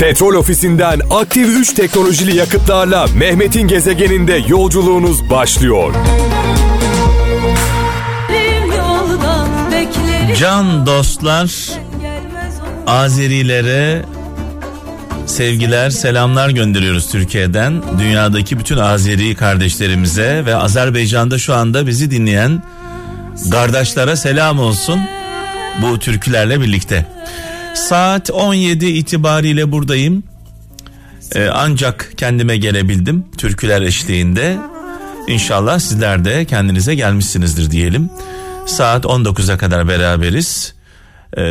Petrol ofisinden aktif 3 teknolojili yakıtlarla Mehmet'in gezegeninde yolculuğunuz başlıyor. Can dostlar, Azerilere sevgiler, selamlar gönderiyoruz Türkiye'den. Dünyadaki bütün Azeri kardeşlerimize ve Azerbaycan'da şu anda bizi dinleyen kardeşlere selam olsun bu türkülerle birlikte. Saat 17 itibariyle buradayım. Ee, ancak kendime gelebildim türküler eşliğinde. İnşallah sizler de kendinize gelmişsinizdir diyelim. Saat 19'a kadar beraberiz. Ee,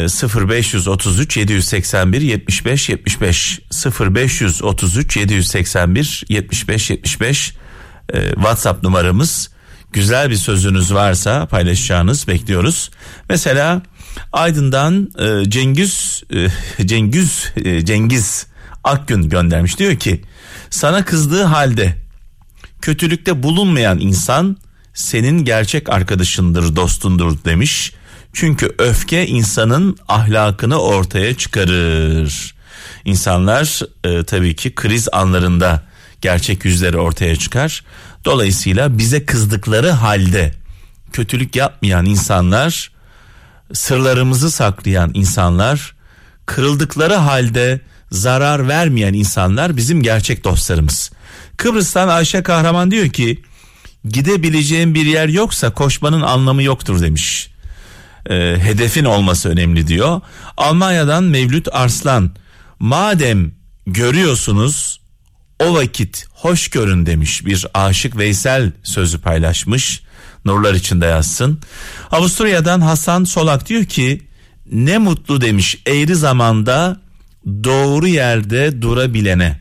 0533 781 75 75 0533 781 75 75 ee, WhatsApp numaramız. Güzel bir sözünüz varsa paylaşacağınız bekliyoruz. Mesela Aydın'dan e, Cengiz e, Cengiz e, Cengiz Akgün göndermiş diyor ki sana kızdığı halde kötülükte bulunmayan insan senin gerçek arkadaşındır dostundur demiş. Çünkü öfke insanın ahlakını ortaya çıkarır. İnsanlar e, tabii ki kriz anlarında gerçek yüzleri ortaya çıkar. Dolayısıyla bize kızdıkları halde kötülük yapmayan insanlar, sırlarımızı saklayan insanlar, kırıldıkları halde zarar vermeyen insanlar bizim gerçek dostlarımız. Kıbrıs'tan Ayşe Kahraman diyor ki gidebileceğin bir yer yoksa koşmanın anlamı yoktur demiş. E, hedefin olması önemli diyor. Almanya'dan Mevlüt Arslan madem görüyorsunuz o vakit hoş görün demiş bir aşık Veysel sözü paylaşmış. Nurlar içinde yazsın. Avusturya'dan Hasan Solak diyor ki ne mutlu demiş eğri zamanda doğru yerde durabilene.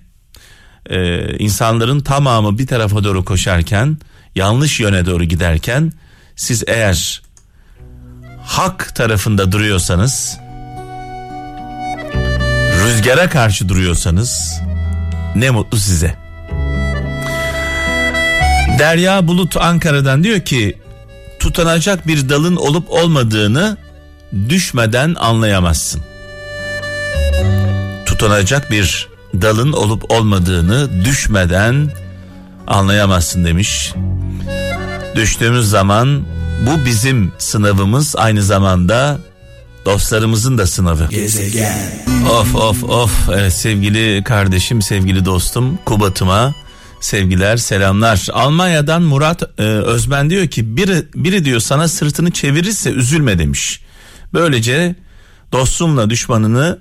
Ee, insanların tamamı bir tarafa doğru koşarken yanlış yöne doğru giderken siz eğer hak tarafında duruyorsanız rüzgara karşı duruyorsanız ne mutlu size. Derya Bulut Ankara'dan diyor ki tutanacak bir dalın olup olmadığını düşmeden anlayamazsın. Tutanacak bir dalın olup olmadığını düşmeden anlayamazsın demiş. Düştüğümüz zaman bu bizim sınavımız aynı zamanda dostlarımızın da sınavı. Gezegen. Of of of evet, sevgili kardeşim sevgili dostum Kubat'ıma sevgiler selamlar. Almanya'dan Murat e, Özben diyor ki biri, biri diyor sana sırtını çevirirse üzülme demiş. Böylece dostumla düşmanını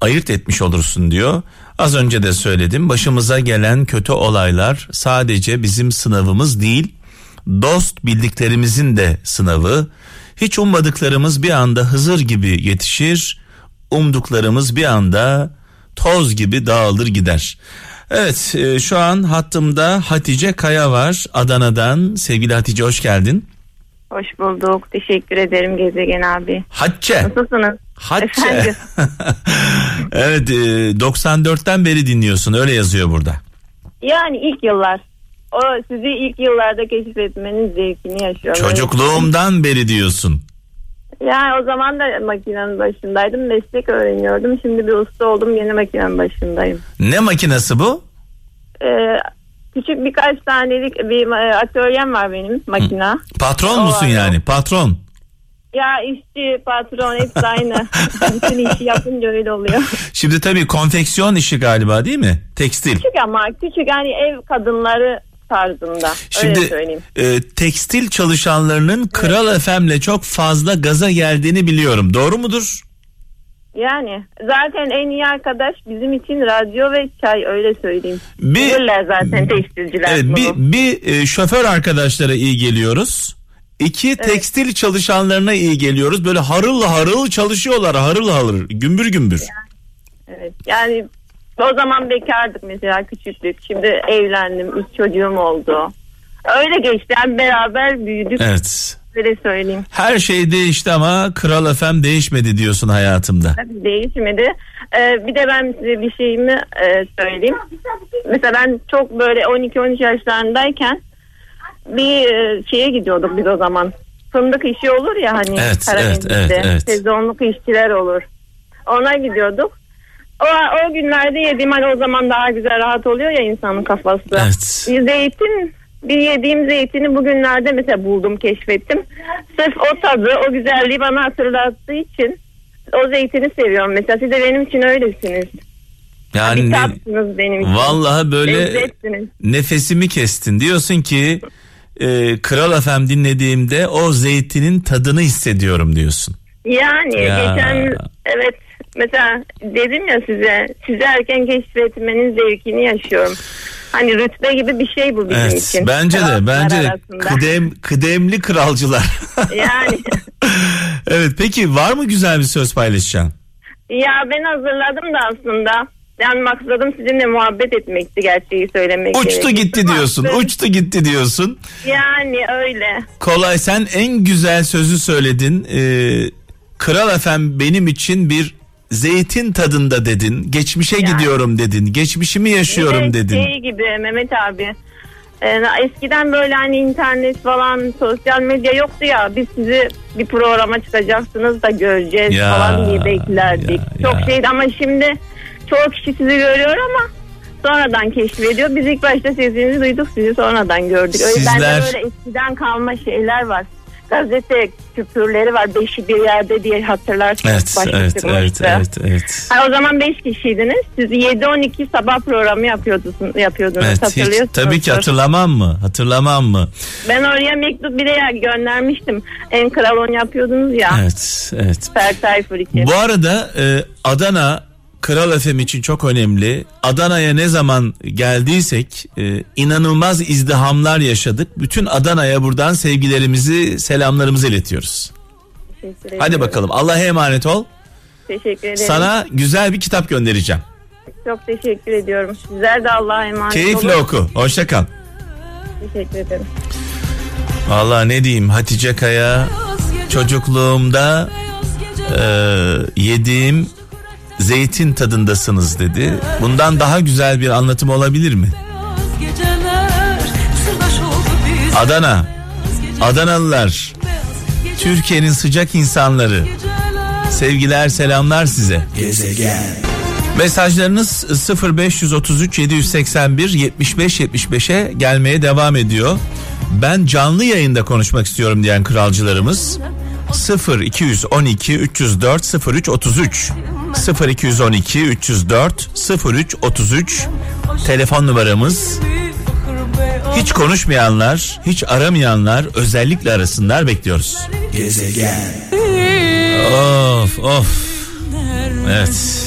ayırt etmiş olursun diyor. Az önce de söyledim başımıza gelen kötü olaylar sadece bizim sınavımız değil dost bildiklerimizin de sınavı. Hiç ummadıklarımız bir anda Hızır gibi yetişir, umduklarımız bir anda toz gibi dağılır gider. Evet e, şu an hattımda Hatice Kaya var Adana'dan. Sevgili Hatice hoş geldin. Hoş bulduk. Teşekkür ederim Gezegen abi. Hatice. Nasılsınız? Hatice. Evet e, 94'ten beri dinliyorsun öyle yazıyor burada. Yani ilk yıllar. O sizi ilk yıllarda keşfetmenin zevkini yaşıyorum. Çocukluğumdan beri diyorsun. Yani o zaman da makinenin başındaydım. Meslek öğreniyordum. Şimdi bir usta oldum. Yeni makinenin başındayım. Ne makinesi bu? Ee, küçük birkaç tanelik bir e, atölyem var benim makina. Patron O musun var. yani patron? Ya işçi, patron hepsi aynı. Bütün işi yapınca öyle oluyor. Şimdi tabii konfeksiyon işi galiba değil mi? Tekstil. Küçük ama küçük hani ev kadınları tarzında. Şimdi öyle söyleyeyim. e, tekstil çalışanlarının Kral FM'le çok fazla gaza geldiğini biliyorum. Doğru mudur? Yani zaten en iyi arkadaş bizim için radyo ve çay öyle söyleyeyim. Bir- Bilirler zaten tekstilciler Evet, bunu. bir, bir e, şoför arkadaşlara iyi geliyoruz. İki tekstil çalışanlarına iyi geliyoruz. Böyle harıl harıl çalışıyorlar harıl harıl gümbür gümbür. Evet. Yani o zaman bekardık mesela küçüktük. Şimdi evlendim. Üç çocuğum oldu. Öyle geçti. Yani beraber büyüdük. Evet. Öyle söyleyeyim. Her şey değişti ama Kral FM değişmedi diyorsun hayatımda. Tabii değişmedi. Ee, bir de ben size bir şeyimi e, söyleyeyim. Mesela ben çok böyle 12-13 yaşlarındayken bir e, şeye gidiyorduk biz o zaman. Fındık işi olur ya hani Evet, evet, evet, evet. Sezonluk işçiler olur. Ona gidiyorduk. O, o günlerde yediğim hani o zaman daha güzel rahat oluyor ya insanın kafası. Evet. Bir zeytin bir yediğim zeytini bugünlerde mesela buldum keşfettim. Sırf o tadı o güzelliği bana hatırlattığı için o zeytini seviyorum. Mesela siz de benim için öylesiniz. Yani bir tatsınız benim için. vallahi böyle nefesimi kestin. Diyorsun ki e, Kral FM dinlediğimde o zeytinin tadını hissediyorum diyorsun. Yani Ya. geçen evet mesela dedim ya size sizi erken keşfetmenin zevkini yaşıyorum. Hani rütbe gibi bir şey bu bizim Evet için. bence de Krallar bence de kıdem, kıdemli kralcılar. Yani evet peki var mı güzel bir söz paylaşacaksın? ya ben hazırladım da aslında. Yani maksadım sizinle muhabbet etmekti gerçeği söylemek. Uçtu gerekirse. gitti diyorsun. Baktım, Uçtu gitti diyorsun. Yani öyle. Kolay sen en güzel sözü söyledin. Ee, Kral efem benim için bir zeytin tadında dedin. Geçmişe Yani. gidiyorum dedin. Geçmişimi yaşıyorum de dedin. Şey gibi Mehmet abi. e, eskiden böyle hani internet falan sosyal medya yoktu ya biz sizi bir programa çıkacaksınız da göreceğiz Ya, falan diye beklerdik. ya, Çok ya. şeydi ama şimdi çoğu kişi sizi görüyor ama sonradan keşfediyor. Biz ilk başta sesinizi duyduk sizi sonradan gördük. Öyle Sizler- bende böyle eskiden kalma şeyler var. Gazete küpürleri var beşi bir yerde diye hatırlarsınız. Evet, evet, evet, evet, evet. Ha, o zaman 5 kişiydiniz. Siz 7-12 sabah programı yapıyordunuz, yapıyordunuz Evet, hiç, hatırlıyorsunuz. tabii ki hatırlamam mı? Hatırlamam mı? Ben oraya mektup bile göndermiştim. En kral on yapıyordunuz ya. Evet, evet. Fer Tayfur. Bu arada e, Adana Kral FM için çok önemli. Adana'ya ne zaman geldiysek e, inanılmaz izdihamlar yaşadık. Bütün Adana'ya buradan sevgilerimizi, selamlarımızı iletiyoruz. Hadi bakalım. Allah'a emanet ol. Teşekkür ederim. Sana güzel bir kitap göndereceğim. Çok teşekkür ediyorum. Sizler de Allah'a emanet Keyifle olun. oku. Hoşça kal. Teşekkür ederim. Vallahi ne diyeyim Hatice Kaya çocukluğumda e, yediğim zeytin tadındasınız dedi. Bundan daha güzel bir anlatım olabilir mi? Adana, Adanalılar, Türkiye'nin sıcak insanları. Sevgiler, selamlar size. Mesajlarınız 0533 781 75 75'e gelmeye devam ediyor. Ben canlı yayında konuşmak istiyorum diyen kralcılarımız 0 212 304 03 33 0 212 304 03 33 telefon numaramız. Hiç konuşmayanlar, hiç aramayanlar özellikle arasınlar bekliyoruz. Of of. Evet.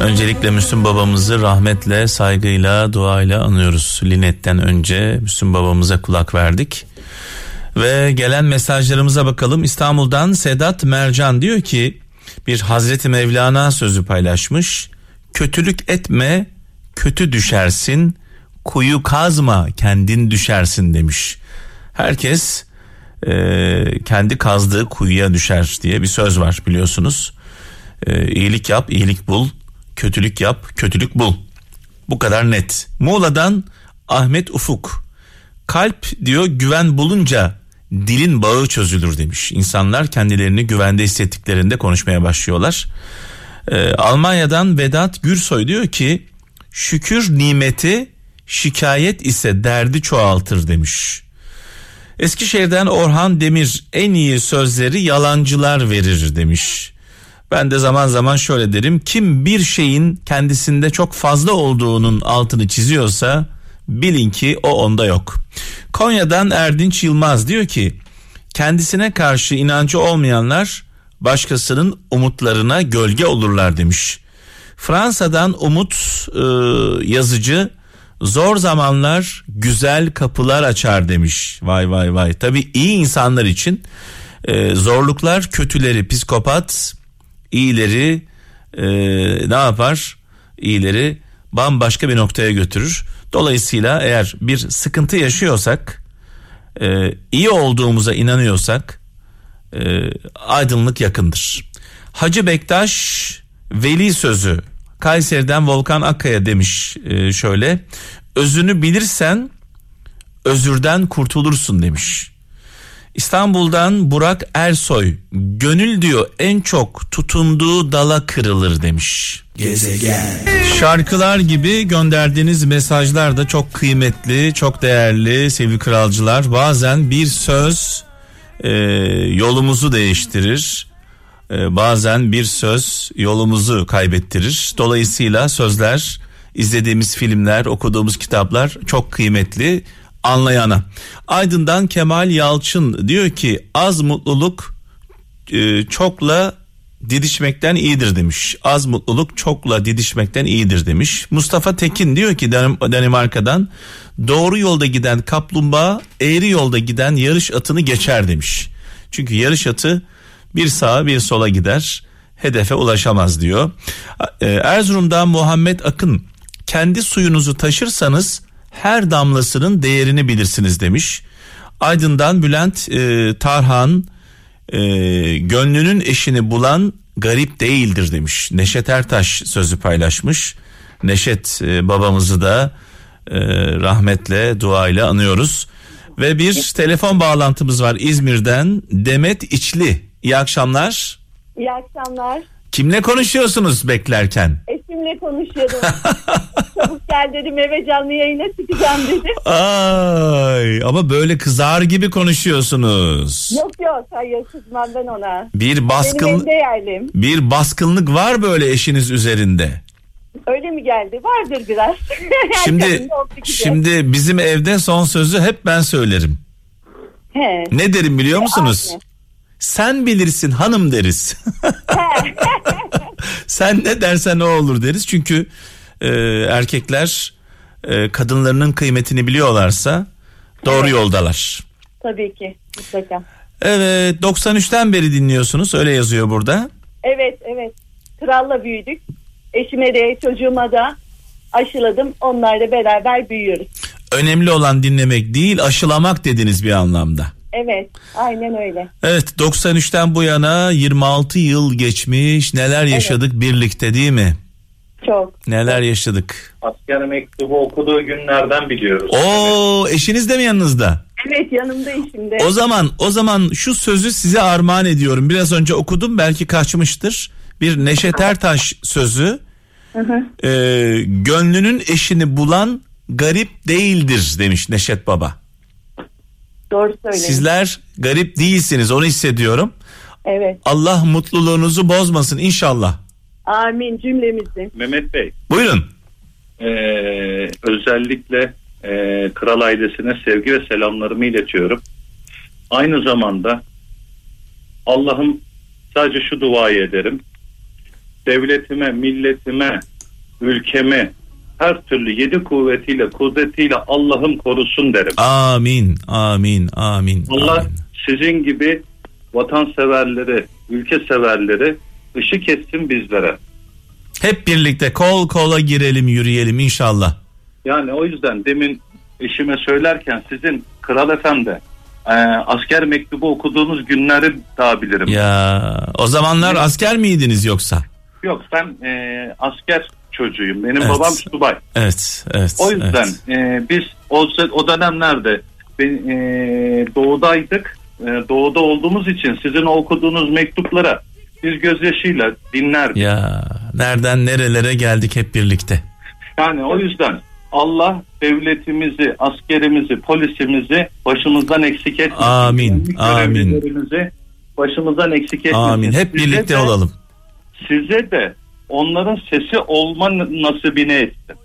Öncelikle Müslüm babamızı rahmetle, saygıyla, duayla anıyoruz. Linet'ten önce Müslüm babamıza kulak verdik. Ve gelen mesajlarımıza bakalım. İstanbul'dan Sedat Mercan diyor ki bir Hazreti Mevlana sözü paylaşmış. Kötülük etme, kötü düşersin. Kuyu kazma, kendin düşersin demiş. Herkes e, kendi kazdığı kuyuya düşer diye bir söz var biliyorsunuz. E, iyilik yap, iyilik bul. Kötülük yap, kötülük bul. Bu kadar net. Muğla'dan Ahmet Ufuk. Kalp diyor güven bulunca dilin bağı çözülür demiş. İnsanlar kendilerini güvende hissettiklerinde konuşmaya başlıyorlar. Ee, Almanya'dan Vedat Gürsoy diyor ki şükür nimeti şikayet ise derdi çoğaltır demiş. Eskişehir'den Orhan Demir en iyi sözleri yalancılar verir demiş. Ben de zaman zaman şöyle derim. Kim bir şeyin kendisinde çok fazla olduğunun altını çiziyorsa bilin ki o onda yok. Konya'dan Erdinç Yılmaz diyor ki kendisine karşı inancı olmayanlar başkasının umutlarına gölge olurlar demiş. Fransa'dan Umut e, yazıcı zor zamanlar güzel kapılar açar demiş. Vay vay vay. Tabii iyi insanlar için e, zorluklar kötüleri psikopat, iyileri e, ne yapar? İyileri bambaşka bir noktaya götürür. Dolayısıyla eğer bir sıkıntı yaşıyorsak, e, iyi olduğumuza inanıyorsak e, aydınlık yakındır. Hacı Bektaş veli sözü Kayseri'den Volkan Akkaya demiş e, şöyle özünü bilirsen özürden kurtulursun demiş. İstanbul'dan Burak Ersoy gönül diyor en çok tutunduğu dala kırılır demiş. Gezegen. Şarkılar gibi gönderdiğiniz mesajlar da çok kıymetli, çok değerli sevgili kralcılar. Bazen bir söz e, yolumuzu değiştirir. E, bazen bir söz yolumuzu kaybettirir. Dolayısıyla sözler, izlediğimiz filmler, okuduğumuz kitaplar çok kıymetli anlayana. Aydın'dan Kemal Yalçın diyor ki az mutluluk e, çokla didişmekten iyidir demiş. Az mutluluk çokla didişmekten iyidir demiş. Mustafa Tekin diyor ki Dan- Danimarka'dan doğru yolda giden kaplumbağa eğri yolda giden yarış atını geçer demiş. Çünkü yarış atı bir sağa bir sola gider hedefe ulaşamaz diyor. E, Erzurum'dan Muhammed Akın kendi suyunuzu taşırsanız her damlasının değerini bilirsiniz demiş. Aydın'dan Bülent e, Tarhan e, gönlünün eşini bulan garip değildir demiş. Neşet Ertaş sözü paylaşmış. Neşet e, babamızı da e, rahmetle duayla anıyoruz. Ve bir telefon bağlantımız var İzmir'den Demet İçli. İyi akşamlar. İyi akşamlar. Kimle konuşuyorsunuz beklerken? Eşimle konuşuyordum. Çabuk gel dedim eve canlı yayına çıkacağım dedim. Ay ama böyle kızar gibi konuşuyorsunuz. Yok yok hayır kızmam ben ona. Bir Benim baskın yerlim. bir baskınlık var böyle eşiniz üzerinde. Öyle mi geldi? Vardır biraz. Şimdi şimdi bizim evde son sözü hep ben söylerim. He. Ne derim biliyor musunuz? aynı. Sen bilirsin hanım deriz. Sen ne dersen o olur deriz. Çünkü e, erkekler e, kadınlarının kıymetini biliyorlarsa doğru yoldalar. Tabii ki mutlaka. Evet 93'ten beri dinliyorsunuz öyle yazıyor burada. Evet evet. Kralla büyüdük. Eşime de çocuğuma da aşıladım. Onlarla beraber büyüyoruz. Önemli olan dinlemek değil aşılamak dediniz bir anlamda. Evet aynen öyle. Evet 93'ten bu yana 26 yıl geçmiş neler yaşadık birlikte değil mi? Çok. Neler yaşadık. asker mektubu okuduğu günlerden biliyoruz. Oo eşiniz de mi yanınızda? Evet yanımda eşimde. O zaman o zaman şu sözü size armağan ediyorum. Biraz önce okudum belki kaçmıştır. Bir Neşet Ertaş sözü. Ee, gönlünün eşini bulan garip değildir demiş Neşet Baba. Doğru söyledin. Sizler garip değilsiniz onu hissediyorum. Evet. Allah mutluluğunuzu bozmasın inşallah. Amin cümlemizi. Mehmet Bey, Buyurun. e, özellikle e, kral ailesine sevgi ve selamlarımı iletiyorum. Aynı zamanda Allah'ım sadece şu duayı ederim. Devletime, milletime, ülkemi her türlü yedi kuvvetiyle, kudretiyle Allah'ım korusun derim. Amin, amin, amin. Allah amin. sizin gibi vatanseverleri, ülke severleri ışık etsin bizlere. Hep birlikte kol kola girelim, yürüyelim inşallah. Yani o yüzden demin eşime söylerken sizin Kral Efendi e, asker mektubu okuduğunuz günleri daha bilirim. Ya o zamanlar asker miydiniz yoksa? Yok ben e, asker çocuğuyum. Benim Evet. babam subay. Evet, evet. O yüzden evet. e, biz o, o dönemlerde ben, e, doğudaydık. E, doğuda olduğumuz için sizin okuduğunuz mektuplara biz gözyaşıyla dinlerdik. Ya nereden nerelere geldik hep birlikte. Yani o yüzden Allah devletimizi, askerimizi, polisimizi başımızdan eksik etmesin. Amin, amin. başımızdan eksik etmesin. Amin. Hep Size birlikte de- olalım. Size de onların sesi olma nasibini etsin.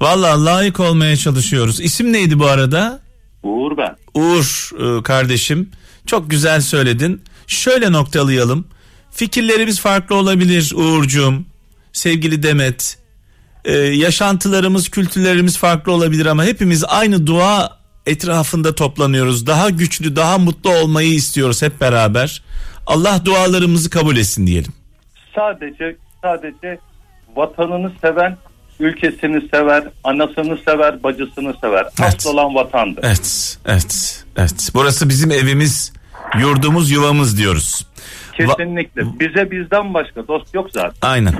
Vallahi layık olmaya çalışıyoruz. İsim neydi bu arada? Uğur ben. Uğur e, kardeşim. Çok güzel söyledin. Şöyle noktalayalım. Fikirlerimiz farklı olabilir Uğurcuğum. Sevgili Demet. Ee, yaşantılarımız, kültürlerimiz farklı olabilir ama hepimiz aynı dua etrafında toplanıyoruz. Daha güçlü, daha mutlu olmayı istiyoruz hep beraber. Allah dualarımızı kabul etsin diyelim. Sadece sadece vatanını seven, ülkesini sever, anasını sever, bacısını sever. Evet. Asıl olan vatandır. Evet, evet, evet. Burası bizim evimiz, yurdumuz, yuvamız diyoruz. Kesinlikle. Bize bizden başka dost yok zaten. Aynen.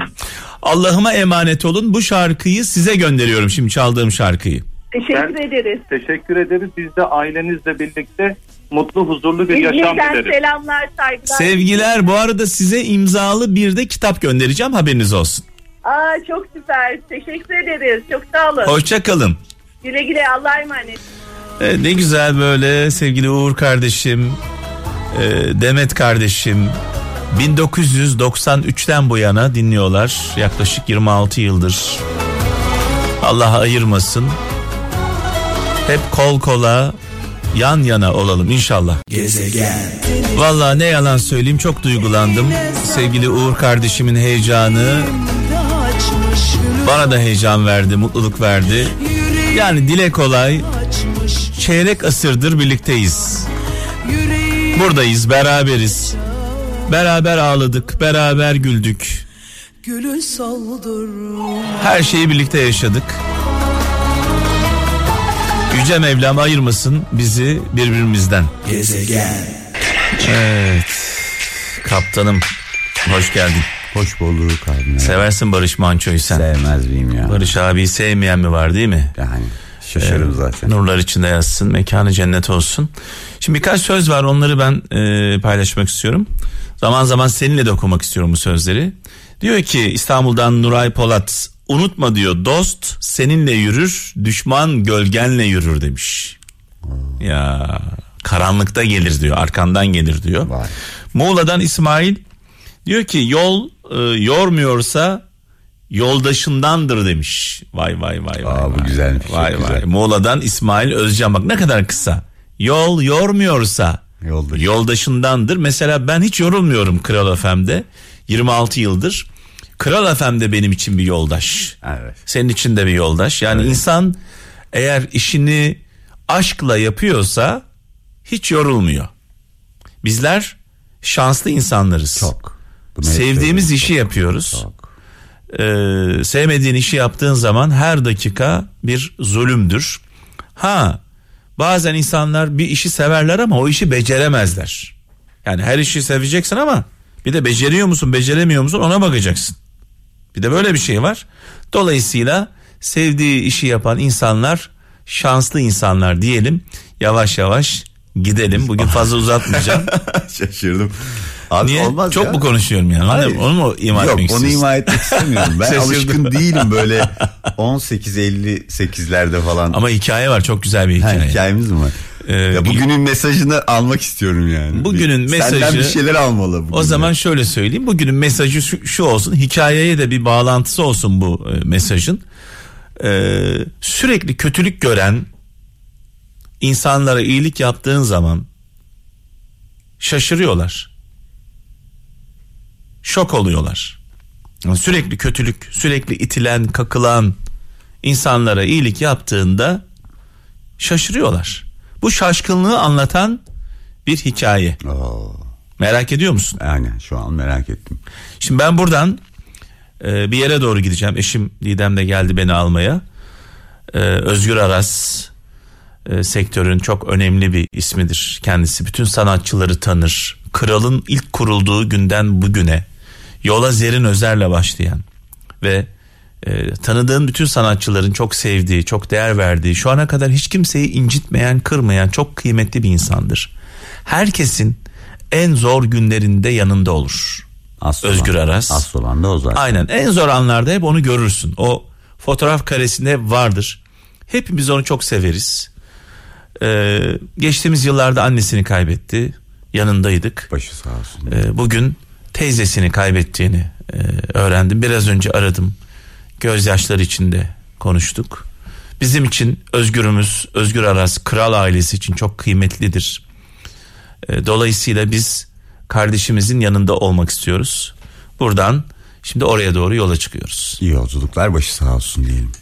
Allah'ıma emanet olun. Bu şarkıyı size gönderiyorum şimdi çaldığım şarkıyı. Teşekkür Ben- ederiz. Teşekkür ederiz. Biz de ailenizle birlikte mutlu, huzurlu bir yaşam İzmir'den dilerim. selamlar, saygılar. Sevgiler bu arada size imzalı bir de kitap göndereceğim haberiniz olsun. Aa, çok süper. Teşekkür ederiz. Çok sağ olun. Hoşça kalın. Güle güle Allah'a emanet. Evet, ne güzel böyle sevgili Uğur kardeşim, e, Demet kardeşim 1993'ten bu yana dinliyorlar. Yaklaşık 26 yıldır. Allah ayırmasın. Hep kol kola yan yana olalım inşallah. Vallahi ne yalan söyleyeyim çok duygulandım. Sevgili Uğur kardeşimin heyecanı bana da heyecan verdi, mutluluk verdi. Yani dile kolay çeyrek asırdır birlikteyiz. Buradayız, beraberiz. Beraber ağladık, beraber güldük. Her şeyi birlikte yaşadık. Yüce Mevlam ayırmasın bizi birbirimizden. Evet. Kaptanım hoş geldin. Hoş bulduk abi. Seversin Barış Manço'yu sen. Sevmez miyim ya? Barış abiyi sevmeyen mi var değil mi? Yani şaşarım zaten. Nurlar içinde yatsın, mekanı cennet olsun. Şimdi birkaç söz var onları ben e, paylaşmak istiyorum. Zaman zaman seninle de okumak istiyorum bu sözleri. Diyor ki İstanbul'dan Nuray Polat unutma diyor dost seninle yürür düşman gölgenle yürür demiş. Ya karanlıkta gelir diyor arkandan gelir diyor. Vay. Muğla'dan İsmail diyor ki yol e, yormuyorsa yoldaşındandır demiş. Vay vay vay vay. Aa, bu vay. güzelmiş, Vay vay. güzel. Muğla'dan İsmail Özcan bak ne kadar kısa. Yol yormuyorsa Yoldaş. yoldaşındandır. Mesela ben hiç yorulmuyorum Kral FM'de. 26 yıldır. Kral FM'de benim için bir yoldaş. Evet. Senin için de bir yoldaş. Yani insan eğer işini aşkla yapıyorsa hiç yorulmuyor. Bizler şanslı insanlarız. Çok. Bu net Sevdiğimiz işi yapıyoruz. Çok. Ee, sevmediğin işi yaptığın zaman her dakika bir zulümdür. Ha bazen insanlar bir işi severler ama o işi beceremezler. Yani her işi seveceksin ama bir de beceriyor musun beceremiyor musun ona bakacaksın. Bir de böyle bir şey var. Dolayısıyla sevdiği işi yapan insanlar şanslı insanlar diyelim. Yavaş yavaş gidelim. Bugün fazla uzatmayacağım. Şaşırdım. Abi Niye? olmaz Çok ya. mu konuşuyorum yani? Hayır. Onu mu ima Yok etmek onu istiyorsun? ima etmek istemiyorum. Ben alışkın değilim böyle 18-58'lerde falan. Ama hikaye var çok güzel bir Ha, hikaye. hikayemiz mi var? Ee, ya bugünün mesajını almak istiyorum yani. Bugünün Bir- mesajı- Senden bir şeyler almalı. Bugün O zaman şöyle söyleyeyim. Bugünün mesajı şu, şu olsun. Hikayeye de bir bağlantısı olsun bu e, mesajın. Ee, sürekli kötülük gören insanlara iyilik yaptığın zaman şaşırıyorlar. Şok oluyorlar. Yani sürekli kötülük, sürekli itilen, kakılan insanlara iyilik yaptığında şaşırıyorlar. Bu şaşkınlığı anlatan bir hikaye. Oo, Merak ediyor musun? aynen şu an merak ettim. Şimdi ben buradan e, bir yere doğru gideceğim. Eşim Didem de geldi beni almaya. E, Özgür Aras e, sektörün çok önemli bir ismidir kendisi. Bütün sanatçıları tanır. Kralın ilk kurulduğu günden bugüne yola Zerin Özer'le başlayan ve e, tanıdığın bütün sanatçıların çok sevdiği, çok değer verdiği, şu ana kadar hiç kimseyi incitmeyen, kırmayan çok kıymetli bir insandır. Herkesin en zor günlerinde yanında olur. Asıl Özgür olan- Aras. Asıl olan da o zaten. Aynen en zor anlarda hep onu görürsün. O fotoğraf karesinde vardır. Hepimiz onu çok severiz. Ee, geçtiğimiz yıllarda annesini kaybetti. Yanındaydık. Başı sağ olsun. Ee, bugün teyzesini kaybettiğini e, öğrendim. Biraz önce aradım. Gözyaşları içinde konuştuk. Bizim için Özgür'ümüz, Özgür Aras kral ailesi için çok kıymetlidir. E, dolayısıyla biz kardeşimizin yanında olmak istiyoruz. Buradan şimdi oraya doğru yola çıkıyoruz. İyi yolculuklar başı sağ olsun diyelim.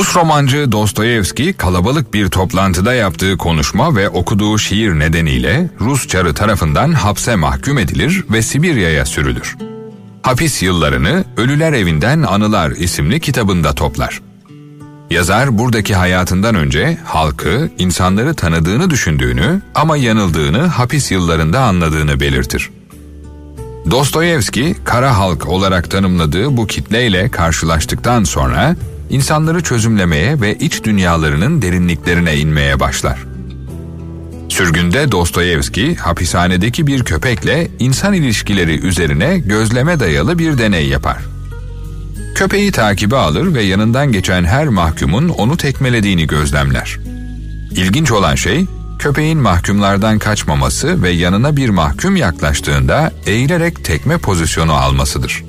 Rus romancı Dostoyevski kalabalık bir toplantıda yaptığı konuşma ve okuduğu şiir nedeniyle Rus çarı tarafından hapse mahkum edilir ve Sibirya'ya sürülür. Hapis yıllarını Ölüler Evinden Anılar isimli kitabında toplar. Yazar buradaki hayatından önce halkı, insanları tanıdığını düşündüğünü ama yanıldığını hapis yıllarında anladığını belirtir. Dostoyevski, kara halk olarak tanımladığı bu kitleyle karşılaştıktan sonra insanları çözümlemeye ve iç dünyalarının derinliklerine inmeye başlar. Sürgünde Dostoyevski hapishanedeki bir köpekle insan ilişkileri üzerine gözleme dayalı bir deney yapar. Köpeği takibe alır ve yanından geçen her mahkumun onu tekmelediğini gözlemler. İlginç olan şey köpeğin mahkumlardan kaçmaması ve yanına bir mahkum yaklaştığında eğilerek tekme pozisyonu almasıdır.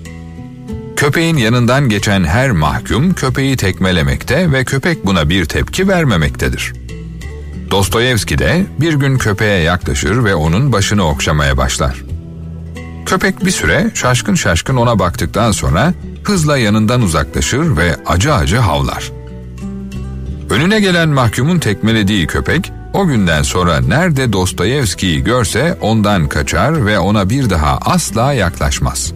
Köpeğin yanından geçen her mahkum köpeği tekmelemekte ve köpek buna bir tepki vermemektedir. Dostoyevski de bir gün köpeğe yaklaşır ve onun başını okşamaya başlar. Köpek bir süre şaşkın şaşkın ona baktıktan sonra hızla yanından uzaklaşır ve acı acı havlar. Önüne gelen mahkumun tekmelediği köpek o günden sonra nerede Dostoyevski'yi görse ondan kaçar ve ona bir daha asla yaklaşmaz.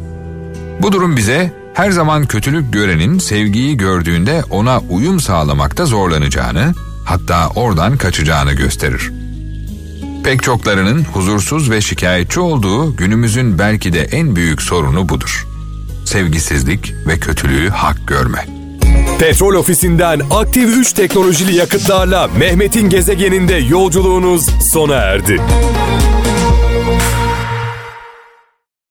Bu durum bize her zaman kötülük görenin sevgiyi gördüğünde ona uyum sağlamakta zorlanacağını, hatta oradan kaçacağını gösterir. Pek çoklarının huzursuz ve şikayetçi olduğu günümüzün belki de en büyük sorunu budur. Sevgisizlik ve kötülüğü hak görme. Petrol ofisinden aktif 3 teknolojili yakıtlarla Mehmet'in gezegeninde yolculuğunuz sona erdi.